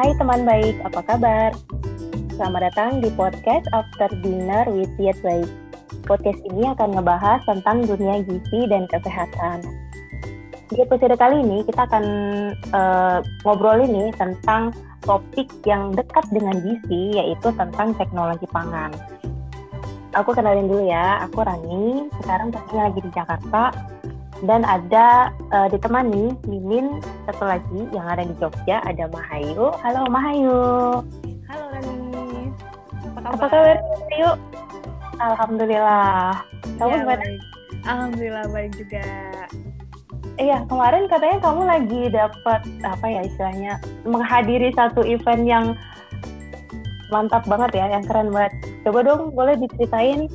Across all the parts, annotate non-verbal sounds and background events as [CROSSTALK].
Hai teman baik, apa kabar? Selamat datang di podcast After Dinner with Yet Baik. Podcast ini akan ngebahas tentang dunia gizi dan kesehatan. Di episode kali ini kita akan uh, ngobrol ini tentang topik yang dekat dengan gizi, yaitu tentang teknologi pangan. Aku kenalin dulu ya, aku Rani, sekarang posisinya lagi di Jakarta, dan ada uh, ditemani Mimin satu lagi yang ada di Jogja ada Mahayu. Halo Mahayu. Halo Rani. Apa kabar? Apa kabar Mahayu? Alhamdulillah. Kamu ya, gimana? Baik. Alhamdulillah baik juga. Iya, kemarin katanya kamu lagi dapat apa ya istilahnya menghadiri satu event yang mantap banget ya, yang keren banget. Coba dong, boleh diceritain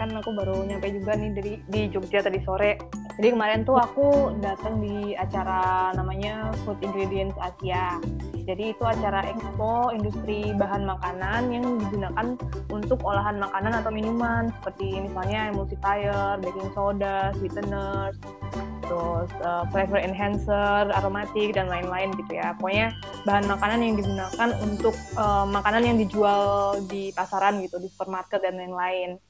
kan aku baru nyampe juga nih dari di Jogja tadi sore. Jadi kemarin tuh aku datang di acara namanya Food Ingredients Asia. Jadi itu acara expo industri bahan makanan yang digunakan untuk olahan makanan atau minuman seperti misalnya emulsifier, baking soda, sweeteners, terus uh, flavor enhancer, aromatik dan lain-lain gitu ya. Pokoknya bahan makanan yang digunakan untuk uh, makanan yang dijual di pasaran gitu, di supermarket dan lain-lain.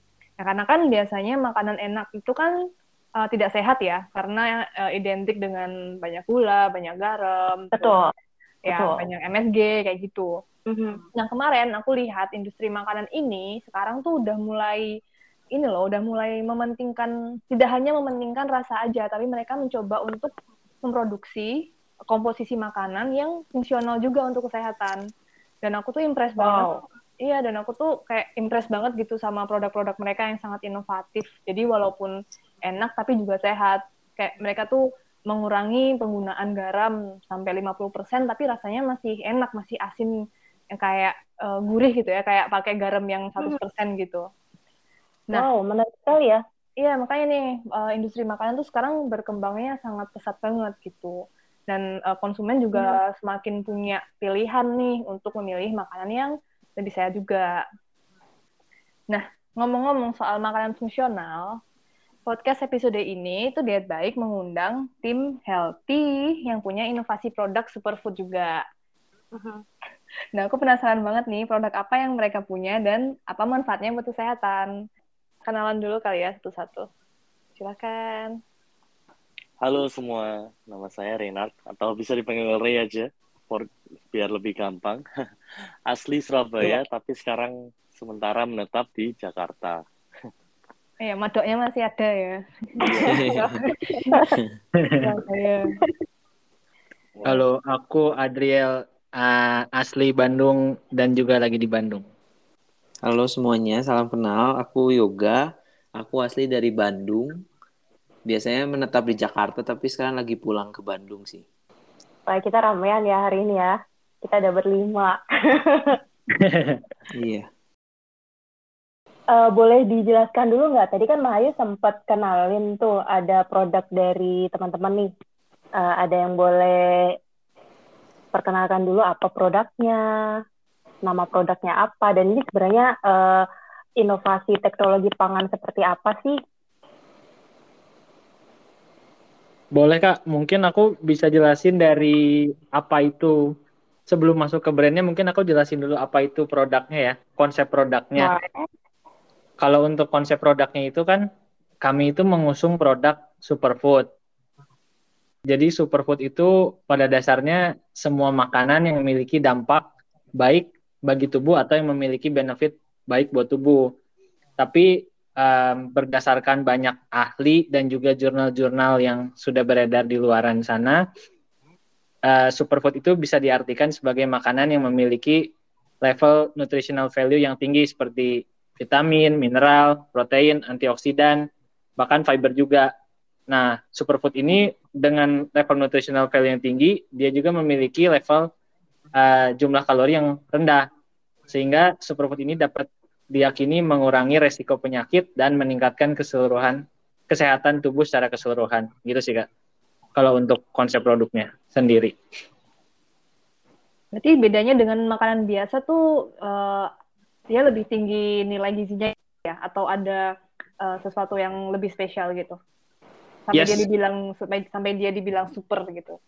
Ya, karena kan biasanya makanan enak itu kan uh, tidak sehat ya, karena uh, identik dengan banyak gula, banyak garam, betul, terus, ya betul. banyak MSG kayak gitu. Mm-hmm. Nah kemarin aku lihat industri makanan ini sekarang tuh udah mulai ini loh, udah mulai mementingkan tidak hanya mementingkan rasa aja, tapi mereka mencoba untuk memproduksi komposisi makanan yang fungsional juga untuk kesehatan. Dan aku tuh impress wow. banget Iya, dan aku tuh kayak impress banget gitu sama produk-produk mereka yang sangat inovatif. Jadi walaupun enak tapi juga sehat. Kayak mereka tuh mengurangi penggunaan garam sampai 50% tapi rasanya masih enak, masih asin yang kayak uh, gurih gitu ya, kayak pakai garam yang 100% hmm. gitu. Nah, wow, menarik sekali ya. Iya, makanya nih uh, industri makanan tuh sekarang berkembangnya sangat pesat banget gitu. Dan uh, konsumen juga hmm. semakin punya pilihan nih untuk memilih makanan yang lebih sehat juga. Nah, ngomong-ngomong soal makanan fungsional, podcast episode ini itu Diet Baik mengundang tim Healthy yang punya inovasi produk superfood juga. Uh-huh. Nah, aku penasaran banget nih produk apa yang mereka punya dan apa manfaatnya buat kesehatan. Kenalan dulu kali ya satu-satu. Silakan. Halo semua, nama saya Renard atau bisa dipanggil Ray aja for, biar lebih gampang. [LAUGHS] Asli Surabaya, ya. tapi sekarang sementara menetap di Jakarta. [LAUGHS] Iya, madoknya masih ada ya. Halo, aku Adriel uh, asli Bandung dan juga lagi di Bandung. Halo semuanya, salam kenal. Aku Yoga, aku asli dari Bandung. Biasanya menetap di Jakarta, tapi sekarang lagi pulang ke Bandung sih. Wah, kita ramean ya hari ini ya. Kita ada berlima. [LAUGHS] iya. Uh, boleh dijelaskan dulu nggak? Tadi kan Mahayu sempat kenalin tuh ada produk dari teman-teman nih. Uh, ada yang boleh perkenalkan dulu apa produknya, nama produknya apa, dan ini sebenarnya uh, inovasi teknologi pangan seperti apa sih Boleh Kak, mungkin aku bisa jelasin dari apa itu sebelum masuk ke brandnya mungkin aku jelasin dulu apa itu produknya ya, konsep produknya. Nah. Kalau untuk konsep produknya itu kan kami itu mengusung produk superfood. Jadi superfood itu pada dasarnya semua makanan yang memiliki dampak baik bagi tubuh atau yang memiliki benefit baik buat tubuh. Tapi um, berdasarkan banyak ahli dan juga jurnal-jurnal yang sudah beredar di luaran sana, uh, superfood itu bisa diartikan sebagai makanan yang memiliki level nutritional value yang tinggi seperti vitamin, mineral, protein, antioksidan, bahkan fiber juga. Nah, superfood ini dengan level nutritional value yang tinggi, dia juga memiliki level uh, jumlah kalori yang rendah. Sehingga superfood ini dapat diyakini mengurangi resiko penyakit dan meningkatkan keseluruhan kesehatan tubuh secara keseluruhan. Gitu sih, Kak. Kalau untuk konsep produknya sendiri. Berarti bedanya dengan makanan biasa tuh uh, dia lebih tinggi nilai gizinya ya atau ada uh, sesuatu yang lebih spesial gitu. Sampai yes. dia dibilang sampai sampai dia dibilang super gitu.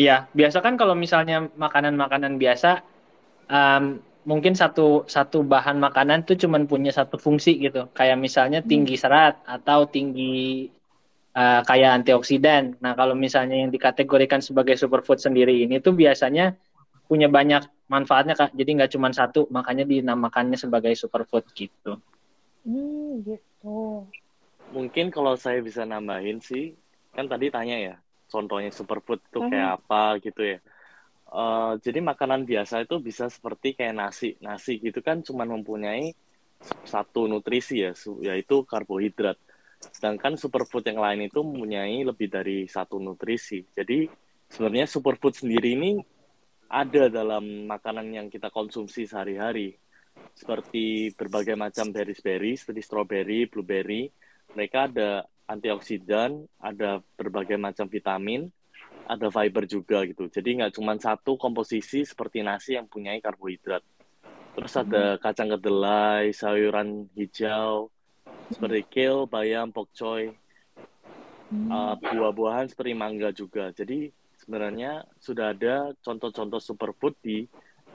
Iya, biasa kan kalau misalnya makanan-makanan biasa, um, mungkin satu satu bahan makanan tuh cuman punya satu fungsi gitu. Kayak misalnya Hmm. tinggi serat atau tinggi uh, kayak antioksidan. Nah, kalau misalnya yang dikategorikan sebagai superfood sendiri ini tuh biasanya punya banyak manfaatnya kak. Jadi nggak cuma satu, makanya dinamakannya sebagai superfood gitu. Hmm, gitu. Mungkin kalau saya bisa nambahin sih, kan tadi tanya ya, contohnya superfood itu Mhm. kayak apa gitu ya. Eh, jadi makanan biasa itu bisa seperti kayak nasi. Nasi gitu kan cuma mempunyai satu nutrisi ya, yaitu karbohidrat. Sedangkan superfood yang lain itu mempunyai lebih dari satu nutrisi. Jadi sebenarnya superfood sendiri ini ada dalam makanan yang kita konsumsi sehari-hari. Seperti berbagai macam berries-berries, seperti strawberry, blueberry. Mereka ada antioksidan, ada berbagai macam vitamin, ada fiber juga gitu. Jadi nggak cuma satu komposisi seperti nasi yang punya karbohidrat. Terus ada kacang kedelai, sayuran hijau, seperti kale, bayam, pokcoy, uh, buah-buahan seperti mangga juga. Jadi sebenarnya sudah ada contoh-contoh superfood di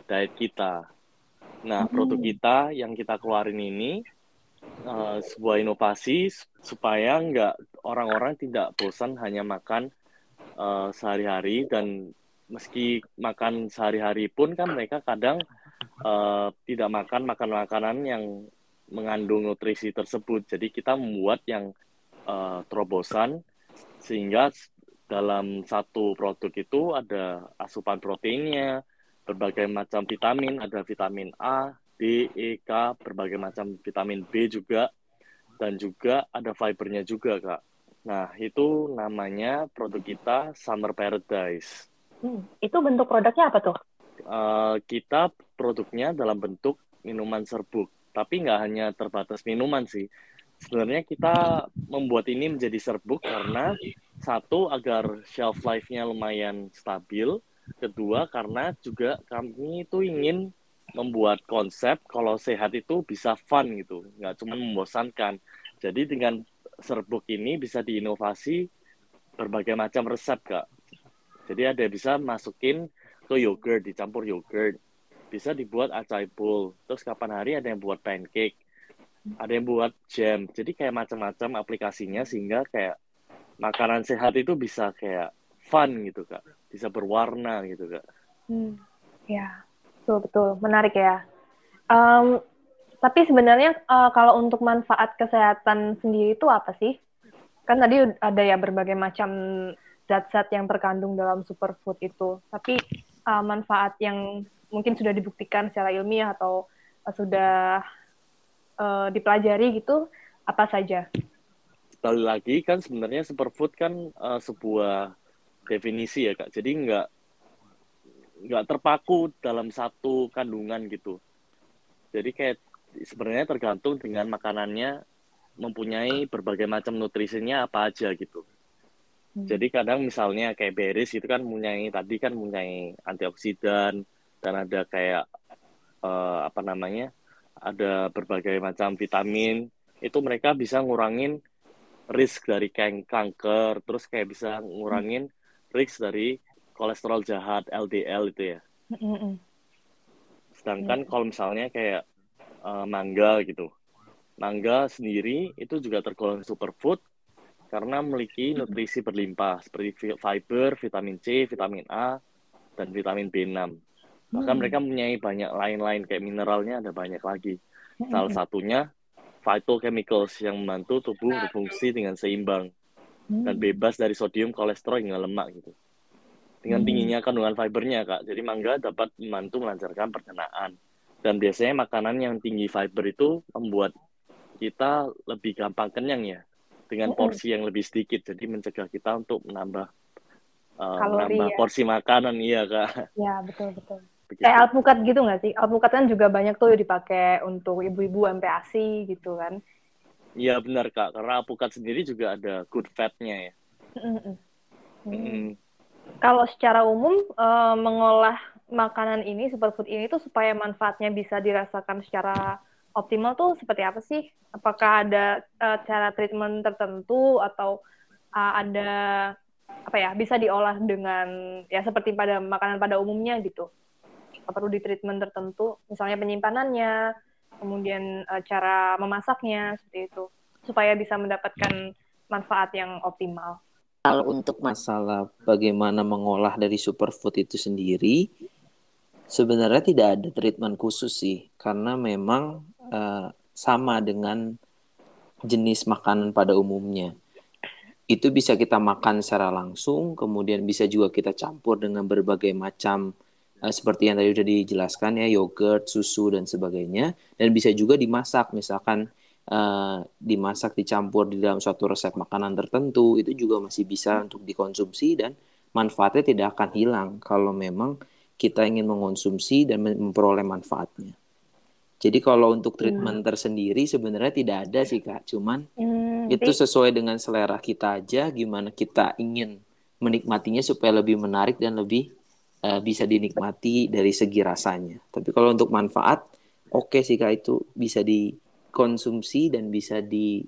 diet kita. Nah, produk kita yang kita keluarin ini uh, sebuah inovasi supaya nggak orang-orang tidak bosan hanya makan uh, sehari-hari dan meski makan sehari-hari pun kan mereka kadang uh, tidak makan makan makanan yang mengandung nutrisi tersebut. Jadi kita membuat yang uh, terobosan sehingga dalam satu produk itu ada asupan proteinnya, berbagai macam vitamin, ada vitamin A, D, E, K, berbagai macam vitamin B juga, dan juga ada fibernya juga, Kak. Nah, itu namanya produk kita Summer Paradise. Hmm, itu bentuk produknya apa tuh? Uh, kita produknya dalam bentuk minuman serbuk, tapi nggak hanya terbatas minuman sih. Sebenarnya kita membuat ini menjadi serbuk karena satu agar shelf life-nya lumayan stabil, kedua karena juga kami itu ingin membuat konsep kalau sehat itu bisa fun gitu, nggak cuma membosankan. Jadi dengan serbuk ini bisa diinovasi berbagai macam resep kak. Jadi ada bisa masukin ke yogurt, dicampur yogurt. Bisa dibuat acai bowl. Terus kapan hari ada yang buat pancake. Ada yang buat jam. Jadi kayak macam-macam aplikasinya sehingga kayak makanan sehat itu bisa kayak fun gitu kak. Bisa berwarna gitu kak. Hmm, ya, betul betul menarik ya. Um, tapi sebenarnya uh, kalau untuk manfaat kesehatan sendiri itu apa sih? Kan tadi ada ya berbagai macam zat-zat yang terkandung dalam superfood itu. Tapi uh, manfaat yang mungkin sudah dibuktikan secara ilmiah atau uh, sudah uh, dipelajari gitu apa saja? Sekali lagi kan sebenarnya superfood kan uh, sebuah definisi ya kak. Jadi nggak nggak terpaku dalam satu kandungan gitu. Jadi kayak sebenarnya tergantung dengan makanannya mempunyai berbagai macam nutrisinya apa aja gitu. Hmm. Jadi kadang misalnya kayak berries itu kan mempunyai tadi kan mempunyai antioksidan dan ada kayak uh, apa namanya ada berbagai macam vitamin itu mereka bisa ngurangin risk dari kan kanker terus kayak bisa ngurangin risk dari kolesterol jahat LDL itu ya. Mm-mm. Sedangkan kalau misalnya kayak uh, mangga gitu, mangga sendiri itu juga tergolong superfood karena memiliki nutrisi berlimpah seperti fiber, vitamin C, vitamin A, dan vitamin B6. Bahkan mereka mempunyai banyak lain-lain kayak mineralnya ada banyak lagi. Salah satunya phytochemicals yang membantu tubuh berfungsi dengan seimbang dan bebas dari sodium, kolesterol hingga lemak gitu. Dengan tingginya kandungan fibernya kak, jadi mangga dapat membantu melancarkan pencernaan. Dan biasanya makanan yang tinggi fiber itu membuat kita lebih gampang kenyang ya dengan porsi yang lebih sedikit jadi mencegah kita untuk menambah uh, Kalori, menambah ya. porsi makanan iya kak Ya betul betul. Begitu. Kayak alpukat gitu nggak sih? Alpukat kan juga banyak tuh dipakai untuk ibu-ibu MPASI gitu kan. iya benar kak karena apukat sendiri juga ada good fatnya ya Mm-mm. Mm. Kalau secara umum eh, mengolah makanan ini superfood ini tuh supaya manfaatnya bisa dirasakan secara optimal tuh seperti apa sih? Apakah ada eh, cara treatment tertentu atau eh, ada apa ya bisa diolah dengan ya seperti pada makanan pada umumnya gitu? Perlu di treatment tertentu? Misalnya penyimpanannya kemudian uh, cara memasaknya seperti itu. Supaya bisa mendapatkan manfaat yang optimal. Kalau untuk masalah bagaimana mengolah dari superfood itu sendiri sebenarnya tidak ada treatment khusus sih karena memang uh, sama dengan jenis makanan pada umumnya. Itu bisa kita makan secara langsung, kemudian bisa juga kita campur dengan berbagai macam uh, seperti yang tadi sudah dijelaskan ya, yogurt, susu dan sebagainya, dan bisa juga dimasak, misalkan uh, dimasak dicampur di dalam suatu resep makanan tertentu, itu juga masih bisa untuk dikonsumsi dan manfaatnya tidak akan hilang. Kalau memang kita ingin mengonsumsi dan memperoleh manfaatnya. Jadi kalau untuk treatment hmm. tersendiri sebenarnya tidak ada sih kak, cuman hmm, itu sesuai dengan selera kita aja, gimana kita ingin menikmatinya supaya lebih menarik dan lebih uh, bisa dinikmati dari segi rasanya. Tapi kalau untuk manfaat, oke okay sih kak itu bisa dikonsumsi dan bisa di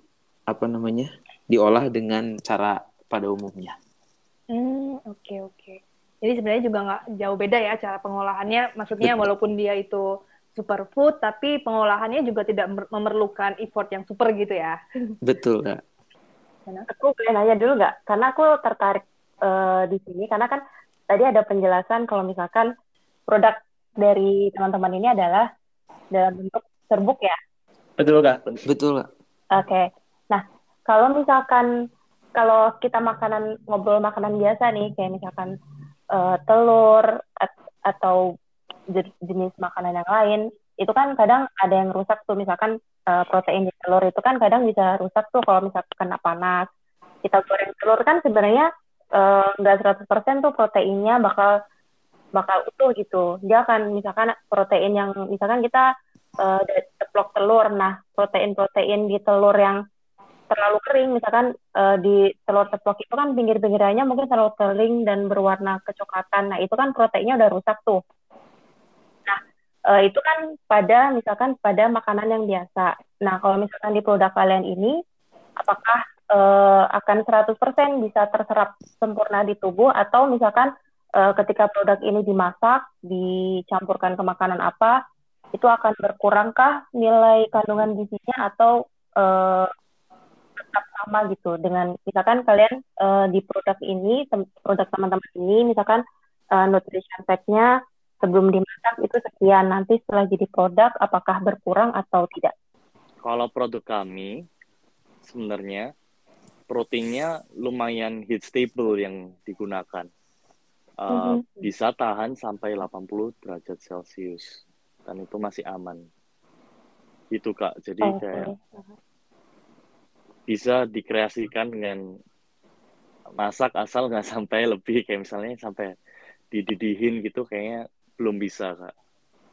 apa namanya diolah dengan cara pada umumnya. Hmm oke okay, oke. Okay. Jadi sebenarnya juga nggak jauh beda ya cara pengolahannya. Maksudnya Betul. walaupun dia itu superfood tapi pengolahannya juga tidak memerlukan effort yang super gitu ya. Betul, Kak. Aku pengen nanya dulu nggak? Karena aku tertarik uh, di sini karena kan tadi ada penjelasan kalau misalkan produk dari teman-teman ini adalah dalam bentuk serbuk ya. Betul, Kak. Betul, Kak. Oke. Okay. Nah, kalau misalkan kalau kita makanan ngobrol makanan biasa nih kayak misalkan uh, telur at atau jenis makanan yang lain itu kan kadang ada yang rusak tuh. Misalkan uh, protein di telur itu kan kadang bisa rusak tuh kalau misalkan kena panas. Kita goreng telur kan sebenarnya eh, nggak uh, 100% tuh proteinnya bakal bakal utuh gitu. Dia akan misalkan protein yang misalkan kita uh, telur. Nah protein-protein di telur yang terlalu kering. Misalkan uh, di telur ceplok itu kan pinggir-pinggirannya mungkin terlalu kering dan berwarna kecoklatan. Nah itu kan proteinnya udah rusak tuh. Uh, itu kan pada misalkan pada makanan yang biasa. Nah, kalau misalkan di produk kalian ini apakah uh, akan 100% bisa terserap sempurna di tubuh? Atau misalkan uh, ketika produk ini dimasak, dicampurkan ke makanan apa, itu akan berkurangkah nilai kandungan gizinya atau uh, tetap sama gitu dengan misalkan kalian uh, di produk ini produk teman-teman ini misalkan uh, nutrition fact-nya sebelum dimasak itu sekian. Nanti setelah jadi produk, apakah berkurang atau tidak? Kalau produk kami, sebenarnya proteinnya lumayan heat stable yang digunakan. Uh, mm-hmm. Bisa tahan sampai 80 derajat Celcius. Dan itu masih aman. Itu Kak. Jadi okay. kayak bisa dikreasikan dengan masak asal nggak [LAUGHS] sampai lebih kayak misalnya sampai dididihin gitu kayaknya belum bisa kak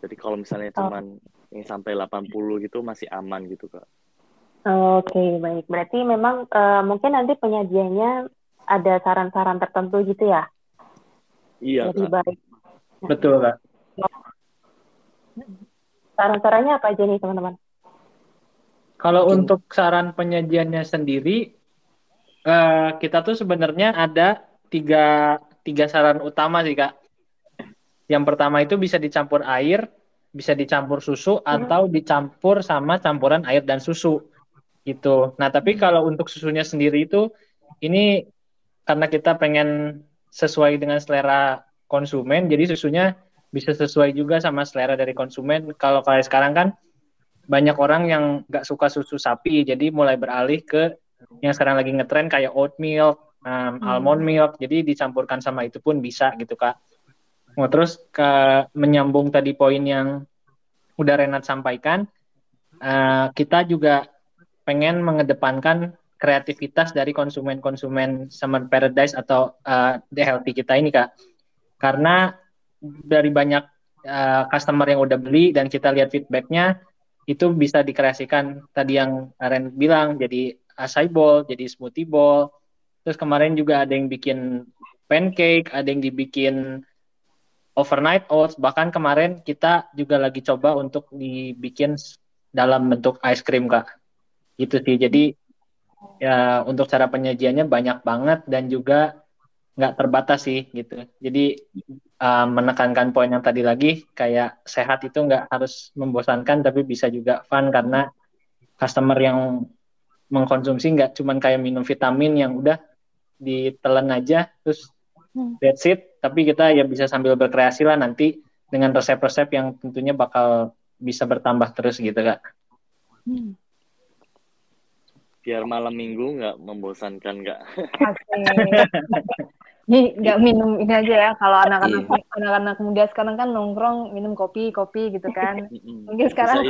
jadi kalau misalnya oh. cuman yang sampai 80 gitu masih aman gitu kak Oke, okay, baik. Berarti memang uh, mungkin nanti penyajiannya ada saran-saran tertentu gitu ya? Iya, Jadi Kak. baik. Betul, Kak. Saran-sarannya apa aja nih, teman-teman? Kalau mungkin. untuk saran penyajiannya sendiri, uh, kita tuh sebenarnya ada tiga, tiga saran utama sih, Kak. Yang pertama itu bisa dicampur air, bisa dicampur susu hmm. atau dicampur sama campuran air dan susu. Gitu. Nah, tapi hmm. kalau untuk susunya sendiri itu ini karena kita pengen sesuai dengan selera konsumen, jadi susunya bisa sesuai juga sama selera dari konsumen. Kalau kayak sekarang kan banyak orang yang nggak suka susu sapi, jadi mulai beralih ke yang sekarang lagi ngetren kayak oat milk, um, hmm. almond milk, jadi dicampurkan sama itu pun bisa gitu kak. Oh, terus ke menyambung tadi poin yang udah Renat sampaikan, uh, kita juga pengen mengedepankan kreativitas dari konsumen-konsumen Summer Paradise atau uh, The Healthy kita ini kak, karena dari banyak uh, customer yang udah beli dan kita lihat feedbacknya itu bisa dikreasikan tadi yang Ren bilang jadi acai bowl, jadi smoothie bowl. Terus kemarin juga ada yang bikin pancake, ada yang dibikin overnight oats bahkan kemarin kita juga lagi coba untuk dibikin dalam bentuk ice cream kak gitu sih jadi ya untuk cara penyajiannya banyak banget dan juga nggak terbatas sih gitu. Jadi uh, menekankan poin yang tadi lagi kayak sehat itu nggak harus membosankan tapi bisa juga fun karena customer yang mengkonsumsi nggak cuman kayak minum vitamin yang udah ditelan aja terus hmm. that's it tapi kita ya bisa sambil berkreasi lah nanti dengan resep-resep yang tentunya bakal bisa bertambah terus gitu kak. Hmm biar malam minggu nggak membosankan nggak Nih [LAUGHS] nggak minum ini aja ya. Kalau anak-anak iya. anak-anak muda sekarang kan nongkrong minum kopi kopi gitu kan. [LAUGHS] Mungkin sekarang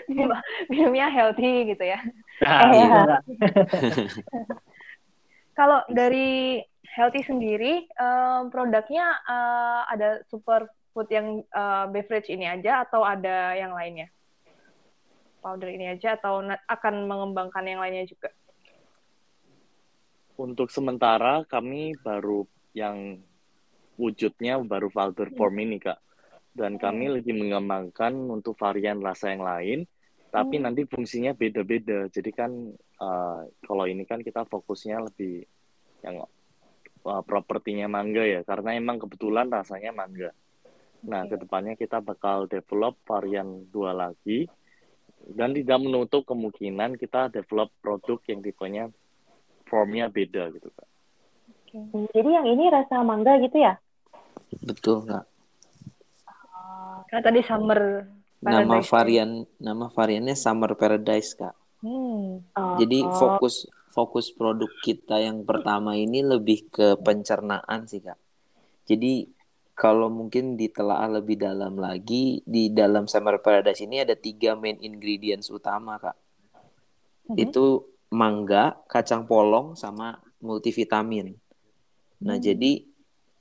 [LAUGHS] minumnya healthy gitu ya. Ah, eh, iya. [LAUGHS] kalau dari healthy sendiri um, produknya uh, ada super food yang uh, beverage ini aja atau ada yang lainnya? Powder ini aja atau akan mengembangkan yang lainnya juga? Untuk sementara kami baru yang wujudnya baru powder form ini kak, dan kami hmm. lagi mengembangkan untuk varian rasa yang lain, tapi hmm. nanti fungsinya beda-beda. Jadi kan uh, kalau ini kan kita fokusnya lebih yang uh, propertinya mangga ya, karena emang kebetulan rasanya mangga. Nah, ke depannya kita bakal develop varian dua lagi, dan tidak menutup kemungkinan kita develop produk yang tipenya formnya beda gitu kak. Oke. Jadi yang ini rasa mangga gitu ya? Betul kak. Uh, kan tadi summer. Paradise. Nama varian nama variannya summer paradise kak. Hmm. Oh, Jadi oh. fokus fokus produk kita yang pertama ini lebih ke pencernaan sih kak. Jadi kalau mungkin ditelaah lebih dalam lagi di dalam Summer Paradise ini ada tiga main ingredients utama kak mm-hmm. itu mangga kacang polong sama multivitamin nah mm-hmm. jadi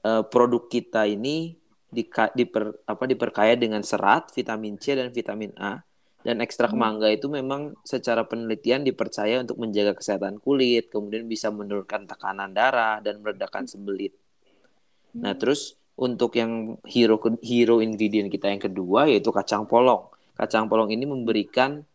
uh, produk kita ini di, diper, apa diperkaya dengan serat vitamin C dan vitamin A dan ekstrak hmm. mangga itu memang secara penelitian dipercaya untuk menjaga kesehatan kulit, kemudian bisa menurunkan tekanan darah dan meredakan sembelit. Nah, hmm. terus untuk yang hero hero ingredient kita yang kedua yaitu kacang polong. Kacang polong ini memberikan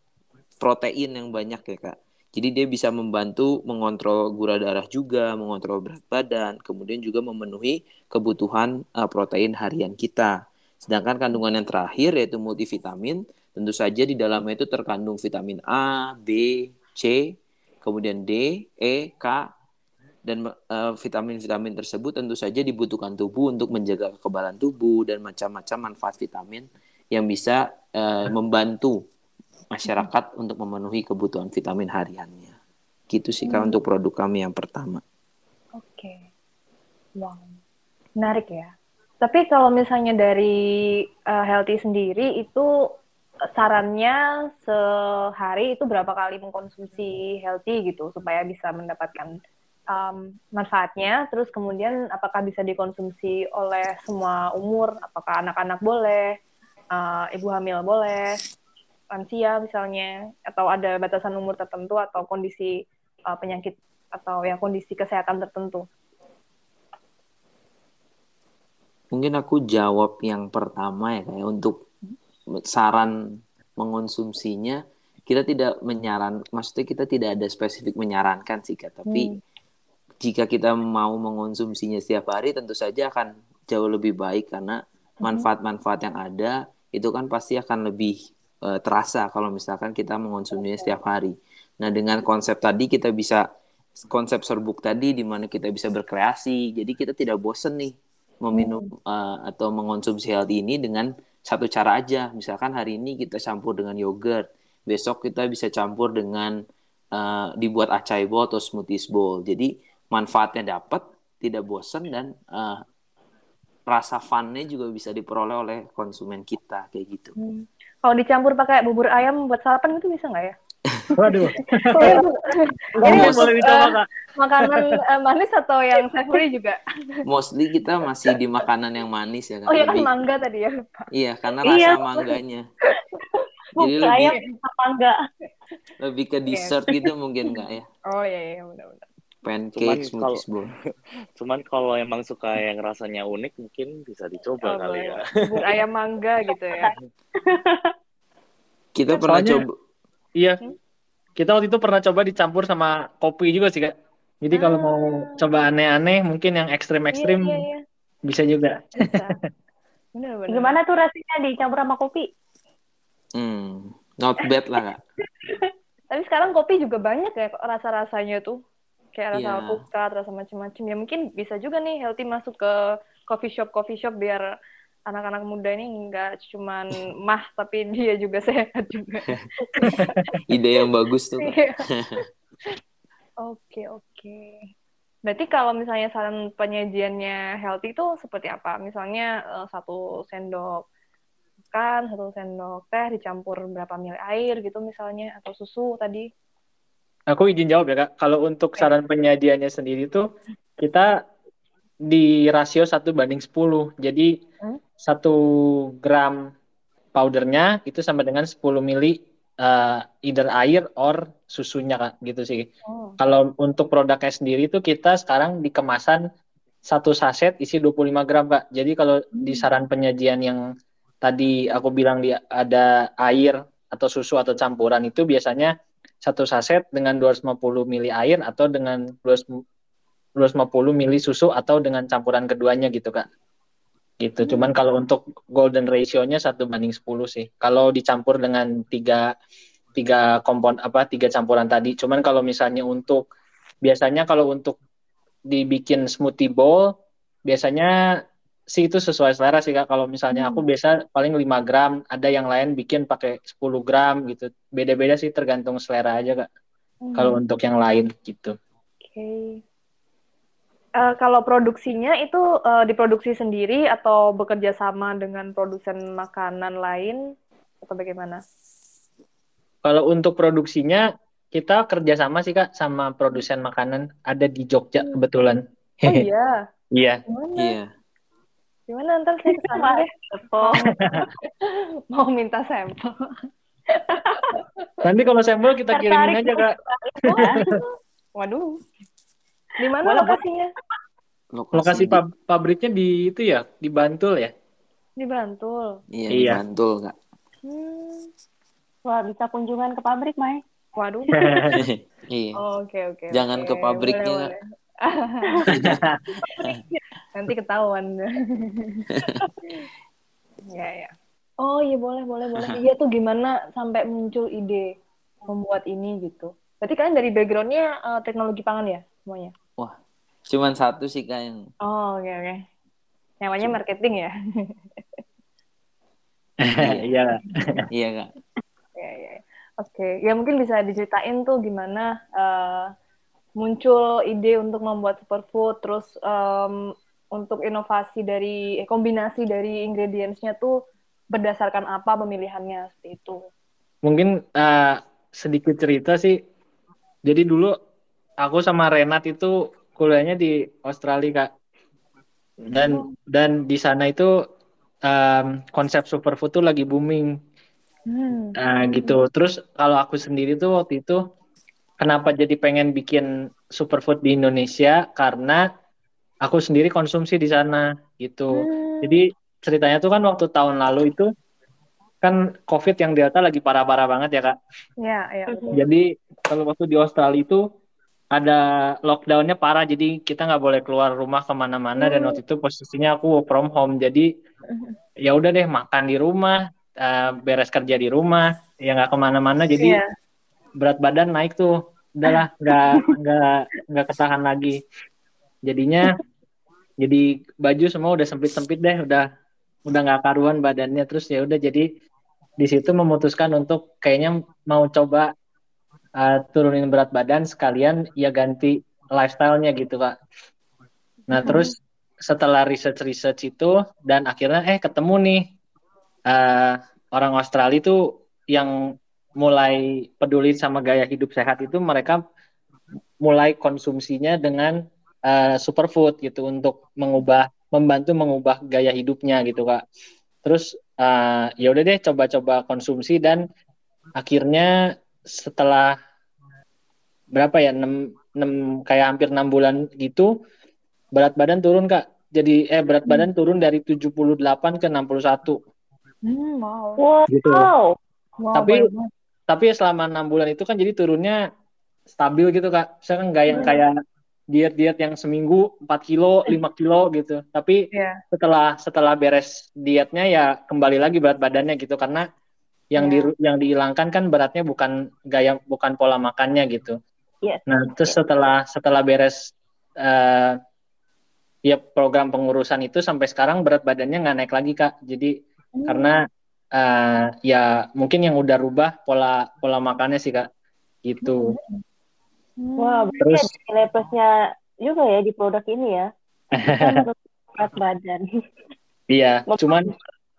protein yang banyak ya kak. Jadi dia bisa membantu mengontrol gula darah juga, mengontrol berat badan, kemudian juga memenuhi kebutuhan uh, protein harian kita. Sedangkan kandungan yang terakhir yaitu multivitamin, tentu saja di dalamnya itu terkandung vitamin A, B, C, kemudian D, E, K, dan vitamin vitamin-vitamin tersebut tentu saja dibutuhkan tubuh untuk menjaga kekebalan tubuh dan macam-macam manfaat vitamin yang bisa uh, membantu masyarakat untuk memenuhi kebutuhan vitamin hariannya. Gitu sih hmm. untuk produk kami yang pertama. Oke. Okay. Wow. Menarik ya. Tapi kalau misalnya dari uh, healthy sendiri itu sarannya sehari itu berapa kali mengkonsumsi healthy gitu supaya bisa mendapatkan um, manfaatnya, terus kemudian apakah bisa dikonsumsi oleh semua umur, apakah anak-anak boleh, uh, ibu hamil boleh, lansia misalnya, atau ada batasan umur tertentu atau kondisi uh, penyakit atau ya kondisi kesehatan tertentu. Mungkin aku jawab yang pertama ya kayak untuk saran mengonsumsinya kita tidak menyaran maksudnya kita tidak ada spesifik menyarankan sih kak tapi hmm jika kita mau mengonsumsinya setiap hari tentu saja akan jauh lebih baik karena mhm. manfaat-manfaat yang ada itu kan pasti akan lebih uh, terasa kalau misalkan kita mengonsumsinya setiap hari. Nah, dengan konsep tadi kita bisa konsep serbuk tadi di mana kita bisa berkreasi. Jadi kita tidak bosen nih meminum uh, atau mengonsumsi hal ini dengan satu cara aja. Misalkan hari ini kita campur dengan yogurt, besok kita bisa campur dengan uh, dibuat acai bowl atau smoothies bowl. Jadi manfaatnya dapat, tidak bosan dan uh, rasa funnya juga bisa diperoleh oleh konsumen kita kayak gitu. Hmm. Kalau dicampur pakai bubur ayam buat sarapan itu bisa nggak ya? Waduh. [LAUGHS] Ini boleh dicoba kak. Makanan uh, manis atau yang savory juga? Mostly kita masih di makanan yang manis ya kan. Oh iya kan mangga tadi ya. Iya karena rasa iya. mangganya. [LAUGHS] Jadi lebih ayam mangga. Lebih ke dessert gitu mungkin nggak ya? Oh iya iya benar-benar pancake cuman kalau [LAUGHS] cuman kalau emang suka yang rasanya unik mungkin bisa dicoba oh, kali ya bubur ayam mangga gitu ya kita pernah Soalnya, coba iya hmm? kita waktu itu pernah coba dicampur sama kopi juga sih kak Jadi kalau mau Ah. coba aneh-aneh, mungkin yang ekstrim-ekstrim Iya, iya, iya. bisa juga. Bisa. Bener, bener. Gimana tuh rasanya dicampur sama kopi? Hmm, not bad lah kak. [LAUGHS] Tapi sekarang kopi juga banyak ya rasa-rasanya tuh. Kayak rasa Iya. alpukat, rasa macam-macam. Ya mungkin bisa juga nih healthy masuk ke coffee shop coffee shop biar anak-anak muda ini nggak cuman [LAUGHS] mah tapi dia juga sehat juga. [LAUGHS] Ide yang bagus tuh. Iya. [LAUGHS] Oke, oke. Berarti kalau misalnya saran penyajiannya healthy itu seperti apa? Misalnya eh, satu sendok makan, satu sendok teh dicampur berapa mili air gitu misalnya, atau susu tadi. Aku izin jawab ya, Kak. Kalau untuk saran penyajiannya sendiri tuh, kita di rasio 1 banding 10. Jadi, Hmm. 1 gram powdernya itu sama dengan 10 mili eh, either air or susunya, Kak. Gitu sih. Oh. Kalau untuk produknya sendiri tuh kita sekarang di kemasan satu saset isi 25 gram, Kak. Jadi kalau di saran penyajian yang tadi aku bilang di ada air atau susu atau campuran itu biasanya satu saset dengan 250 mili air atau dengan 200 250 mili susu atau dengan campuran keduanya gitu, Kak. Gitu. Cuman kalau untuk golden ratio-nya satu banding 10 sih. Kalau dicampur dengan tiga tiga kompon apa tiga campuran tadi. Cuman kalau misalnya untuk biasanya kalau untuk dibikin smoothie bowl biasanya sih itu sesuai selera sih Kak. Kalau misalnya aku biasa paling 5 gram, ada yang lain bikin pakai 10 gram gitu. Beda-beda sih tergantung selera aja Kak. Kalau untuk yang lain gitu. Oke. Eh, kalau produksinya itu eh, diproduksi sendiri atau bekerja sama dengan produsen makanan lain atau bagaimana? Kalau untuk produksinya kita kerjasama sih Kak sama produsen makanan ada di Jogja kebetulan. Oh iya, [LAUGHS] Iya. Iya. Gimana ntar saya ke sana deh. [LAUGHS] Oh, [LAUGHS] Mau minta sampel. [LAUGHS] Nanti kalau sampel kita kirimin aja Kak. Waduh. Di mana lokasinya? Lokasi pab- pabriknya di itu ya, di Bantul ya. Di Bantul. Iya, Iya. di Bantul kak. Hmm. wah bisa kunjungan ke pabrik, Mai. Waduh. iya. Oke, oke. Jangan oke. ke pabriknya, Boleh, boleh. Nanti ketahuan. [LAUGHS] ya, ya. Oh iya boleh, boleh, boleh. Iya tuh gimana sampai muncul ide membuat ini gitu. Berarti kalian dari backgroundnya eh, teknologi pangan ya semuanya? Cuman satu sih kak yang Oh oke oke. Namanya marketing ya? Iya. [LAUGHS] iya kak. ya, ya. Oke, ya mungkin bisa diceritain tuh gimana eh, muncul ide untuk membuat superfood, terus em, untuk inovasi dari eh, kombinasi dari ingredients-nya tuh berdasarkan apa pemilihannya seperti itu. Mungkin eh, sedikit cerita sih. Jadi dulu aku sama Renat itu kuliahnya di Australia, Kak. Dan dan di sana itu em, konsep superfood tuh lagi booming. Hmm. Nah, gitu. Terus kalau aku sendiri tuh waktu itu kenapa jadi pengen bikin superfood di Indonesia karena aku sendiri konsumsi di sana gitu. Hmm. Jadi ceritanya tuh kan waktu tahun lalu itu kan COVID yang Delta lagi parah-parah banget ya Kak. Ya, ya. betul. Jadi kalau waktu di Australia itu ada lockdownnya parah, jadi kita nggak boleh keluar rumah ke mana-mana dan waktu itu posisinya aku work from home. Jadi ya udah deh makan di rumah, eh, beres kerja di rumah, ya nggak ke mana-mana. Jadi Iya. berat badan naik tuh, udahlah nggak nggak nggak ketahan lagi. Jadinya jadi baju semua udah sempit-sempit deh, udah udah nggak karuan badannya. Terus ya udah jadi di situ memutuskan untuk kayaknya mau coba uh, turunin berat badan sekalian ya ganti lifestyle-nya gitu kak. Nah terus setelah research-research itu dan akhirnya eh ketemu nih uh, orang Australia itu yang mulai peduli sama gaya hidup sehat itu mereka mulai konsumsinya dengan uh, superfood gitu untuk mengubah membantu mengubah gaya hidupnya gitu kak. Terus uh, ya udah deh coba-coba konsumsi dan akhirnya setelah berapa ya 6, 6 kayak hampir enam bulan gitu berat badan turun kak jadi eh berat badan turun dari 78 ke 61 Hmm, wow. Wow. gitu Wow, Tapi- banget. tapi selama enam bulan itu kan jadi turunnya stabil gitu kak saya kan nggak yang kayak diet-diet yang seminggu 4 kilo, 5 kilo gitu. Tapi Iya. setelah setelah beres dietnya ya kembali lagi berat badannya gitu karena yang di yang dihilangkan kan beratnya bukan gaya bukan pola makannya gitu. Yes. Nah, terus setelah setelah beres eh ya program pengurusan itu sampai sekarang berat badannya nggak naik lagi Kak. Jadi karena eh ya mungkin yang udah rubah pola pola makannya sih Kak. Gitu. Wah, berarti Terus ada nilai plusnya juga ya di produk ini ya. Berat [LAUGHS] badan. Iya, cuman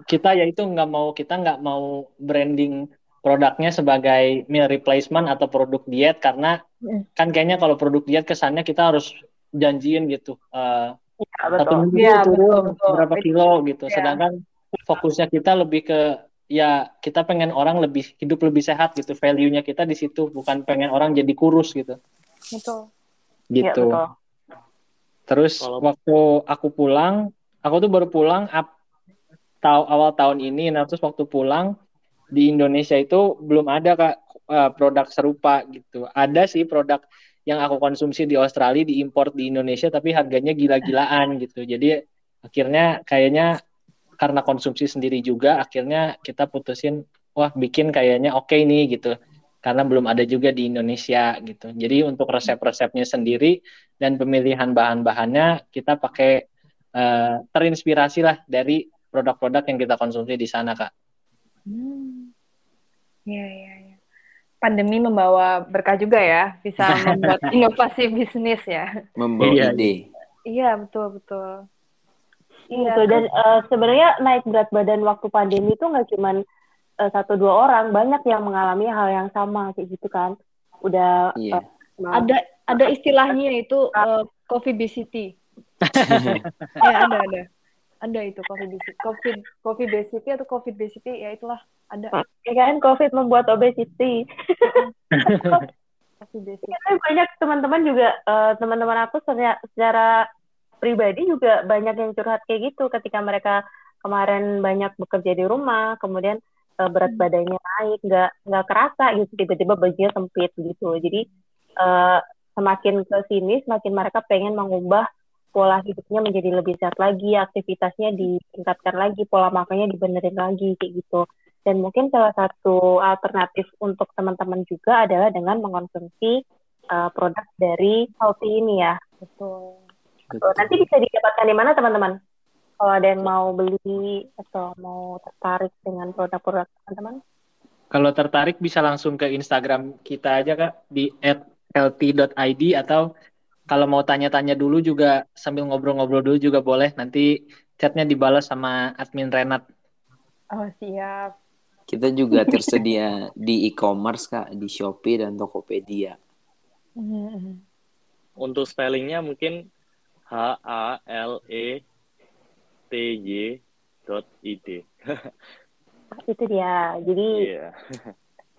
kita ya itu nggak mau kita nggak mau branding produknya sebagai meal replacement atau produk diet karena Mm. kan kayaknya kalau produk diet kesannya kita harus janjiin gitu eh, Iya, satu betul. minggu Iya, turun betul, betul. berapa kilo gitu. Iya. Sedangkan fokusnya kita lebih ke ya kita pengen orang lebih hidup lebih sehat gitu. Value-nya kita di situ bukan pengen orang jadi kurus gitu. Betul. Iya, Gitu. betul. Terus Kalau- waktu aku pulang, aku tuh baru pulang ap, tahu awal tahun ini. Nah, terus waktu pulang di Indonesia itu belum ada kak eh, produk serupa gitu. Ada sih produk yang aku konsumsi di Australia diimpor di Indonesia, tapi harganya gila-gilaan gitu. Jadi akhirnya kayaknya karena konsumsi sendiri juga, akhirnya kita putusin, wah bikin kayaknya oke nih gitu. Karena belum ada juga di Indonesia gitu. Jadi untuk resep-resepnya sendiri dan pemilihan bahan-bahannya kita pakai eh, terinspirasi lah dari produk-produk yang kita konsumsi di sana kak. Hmm. Iya, iya, iya. Pandemi membawa berkah juga ya, bisa [LAUGHS] membuat inovasi bisnis ya. Membawa Iya, ide. Iya, betul, betul. Iya, Betul. Dan eh, sebenarnya naik berat badan waktu pandemi itu nggak cuman eh, satu dua orang, banyak yang mengalami hal yang sama kayak gitu kan. Udah Iya. eh, ada ada istilahnya itu uh, obesity. [LAUGHS] ya ada ada ada itu coffee obesity covid coffee obesity atau covid obesity ya itulah ada ya kan COVID membuat obesity. [LAUGHS] Tapi banyak teman-teman juga eh, teman-teman aku secara, secara pribadi juga banyak yang curhat kayak gitu ketika mereka kemarin banyak bekerja di rumah, kemudian eh, berat badannya naik, nggak nggak kerasa gitu tiba-tiba bajunya sempit gitu. Jadi eh, semakin ke sini semakin mereka pengen mengubah pola hidupnya menjadi lebih sehat lagi, aktivitasnya ditingkatkan lagi, pola makannya dibenerin lagi kayak gitu. Dan mungkin salah satu alternatif untuk teman-teman juga adalah dengan mengkonsumsi uh, produk dari healthy ini ya. betul Nanti bisa didapatkan di mana teman-teman? Kalau ada yang mau beli atau mau tertarik dengan produk-produk teman-teman? Kalau tertarik bisa langsung ke Instagram kita aja kak di @healthy.id atau kalau mau tanya-tanya dulu juga sambil ngobrol-ngobrol dulu juga boleh. Nanti chatnya dibalas sama admin Renat. oh siap Kita juga tersedia di e-commerce kak, di Shopee dan Tokopedia. Mhm. Untuk spellingnya mungkin H A L E T Y dot id. Itu dia. Jadi Iya.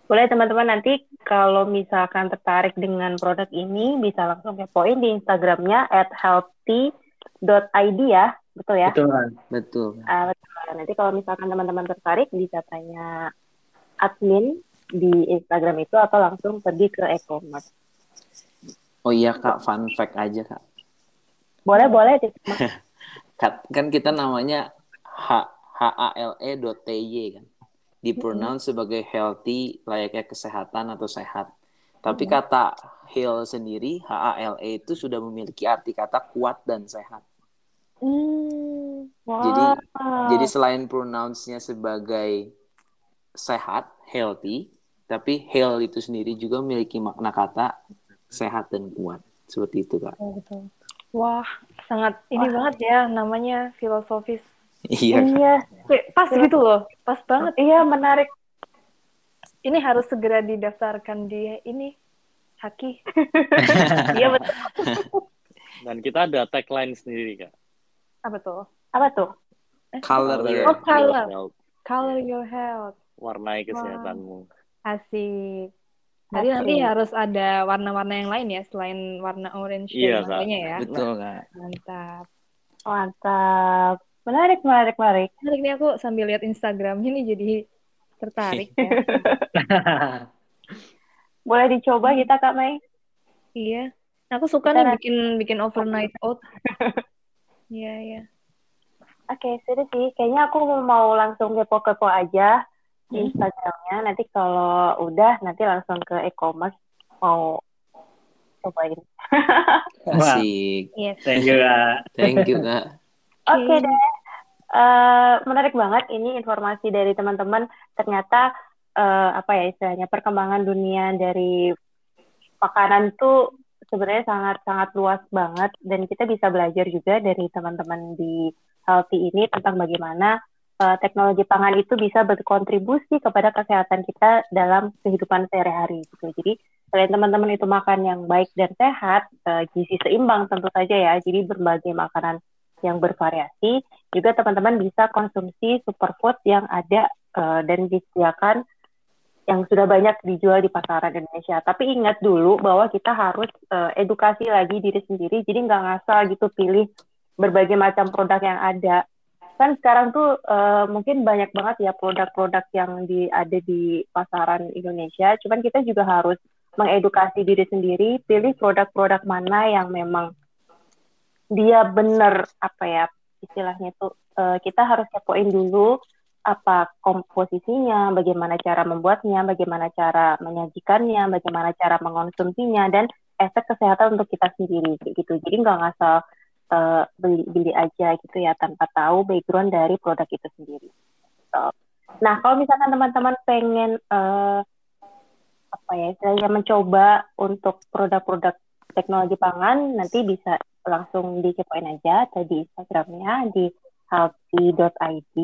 boleh teman-teman nanti kalau misalkan tertarik dengan produk ini bisa langsung kepoin di Instagramnya at healthy.id ya. Betul ya? Betul? Betul. Ah, betul. Nanti kalau misalkan teman-teman tertarik bisa tanya admin di Instagram itu atau langsung pergi ke e-commerce. Oh iya kak, fun fact aja kak. Boleh, boleh. [LAUGHS] Kan kita namanya H H A L E dot T Y kan. Dipronounce sebagai healthy, layaknya kesehatan atau sehat. Tapi kata heal sendiri, H A L E itu sudah memiliki arti kata kuat dan sehat. Hmm. Jadi Wow. Jadi selain pronounce-nya sebagai sehat, healthy, tapi heal itu sendiri juga memiliki makna kata sehat dan kuat. Seperti itu, Kak. Oh, betul. Wah, sangat ini banget ya namanya filosofis. Iya. Iya, Pas gitu loh, pas banget. iya menarik. Ini harus segera didaftarkan di ini Haki. [LAUGHS] Iya betul. Dan kita ada tagline sendiri kak. Apa tuh? Apa tuh? Color Color your Oh, color. your health. Color your health. Warnai kesehatanmu. Asik. Jadi nanti harus ada warna-warna yang lain ya selain warna orange Iya, dan ya. Betul, Kak. Mantap. Mantap. Menarik, menarik, menarik. Menarik nih aku sambil lihat Instagram ini jadi tertarik ya. [LAUGHS] Boleh dicoba kita Kak Mei? iya. Aku suka Kita nih nanti- bikin bikin overnight oat. [LAUGHS] Iya, iya. Oke, seru sih. Kayaknya aku mau langsung kepo-kepo aja. Instagramnya. Nanti kalau udah, nanti langsung ke e-commerce mau cobain. [LAUGHS] Asik. Yes. Thank you, Kak. Thank you, Kak. [LAUGHS] Oke deh. Eh, menarik banget ini informasi dari teman-teman. Ternyata eh, apa ya istilahnya perkembangan dunia dari makanan tuh sebenarnya sangat-sangat luas banget dan kita bisa belajar juga dari teman-teman di healthy ini tentang bagaimana eh, teknologi pangan itu bisa berkontribusi kepada kesehatan kita dalam kehidupan sehari-hari gitu. Jadi selain teman-teman itu makan yang baik dan sehat, eh, gizi seimbang tentu saja ya. Jadi berbagai makanan yang bervariasi, juga teman-teman bisa konsumsi superfood yang ada eh, dan disediakan yang sudah banyak dijual di pasaran Indonesia. Tapi ingat dulu bahwa kita harus eh, edukasi lagi diri sendiri, jadi nggak ngasal gitu pilih berbagai macam produk yang ada. Kan sekarang tuh eh, mungkin banyak banget ya produk-produk yang di, ada di pasaran Indonesia, cuman kita juga harus mengedukasi diri sendiri, pilih produk-produk mana yang memang dia benar apa ya istilahnya tuh eh, kita harus kepoin dulu apa komposisinya, bagaimana cara membuatnya, bagaimana cara menyajikannya, bagaimana cara mengonsumsinya dan efek kesehatan untuk kita sendiri gitu. Jadi nggak ngasal eh, beli-beli aja gitu ya tanpa tahu background dari produk itu sendiri. So, Nah, kalau misalkan teman-teman pengen eh, apa ya istilahnya mencoba untuk produk-produk teknologi pangan, nanti bisa langsung dikepoin aja tadi Instagramnya di healthy.id.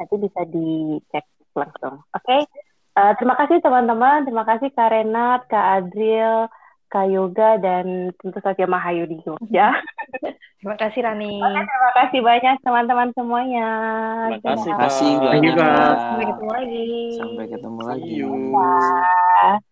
Nanti bisa dicek langsung. Oke, Eh, terima kasih teman-teman, terima kasih Kak Renat, Kak Adril, Kak Yoga, dan tentu saja Mahayu di Jogja. [LAUGHS] Terima kasih Rani. Terima kasih banyak teman-teman semuanya. Terima kasih, Terima kasih banyak. Sampai ketemu lagi. Sampai ketemu lagi. See you. Dadah.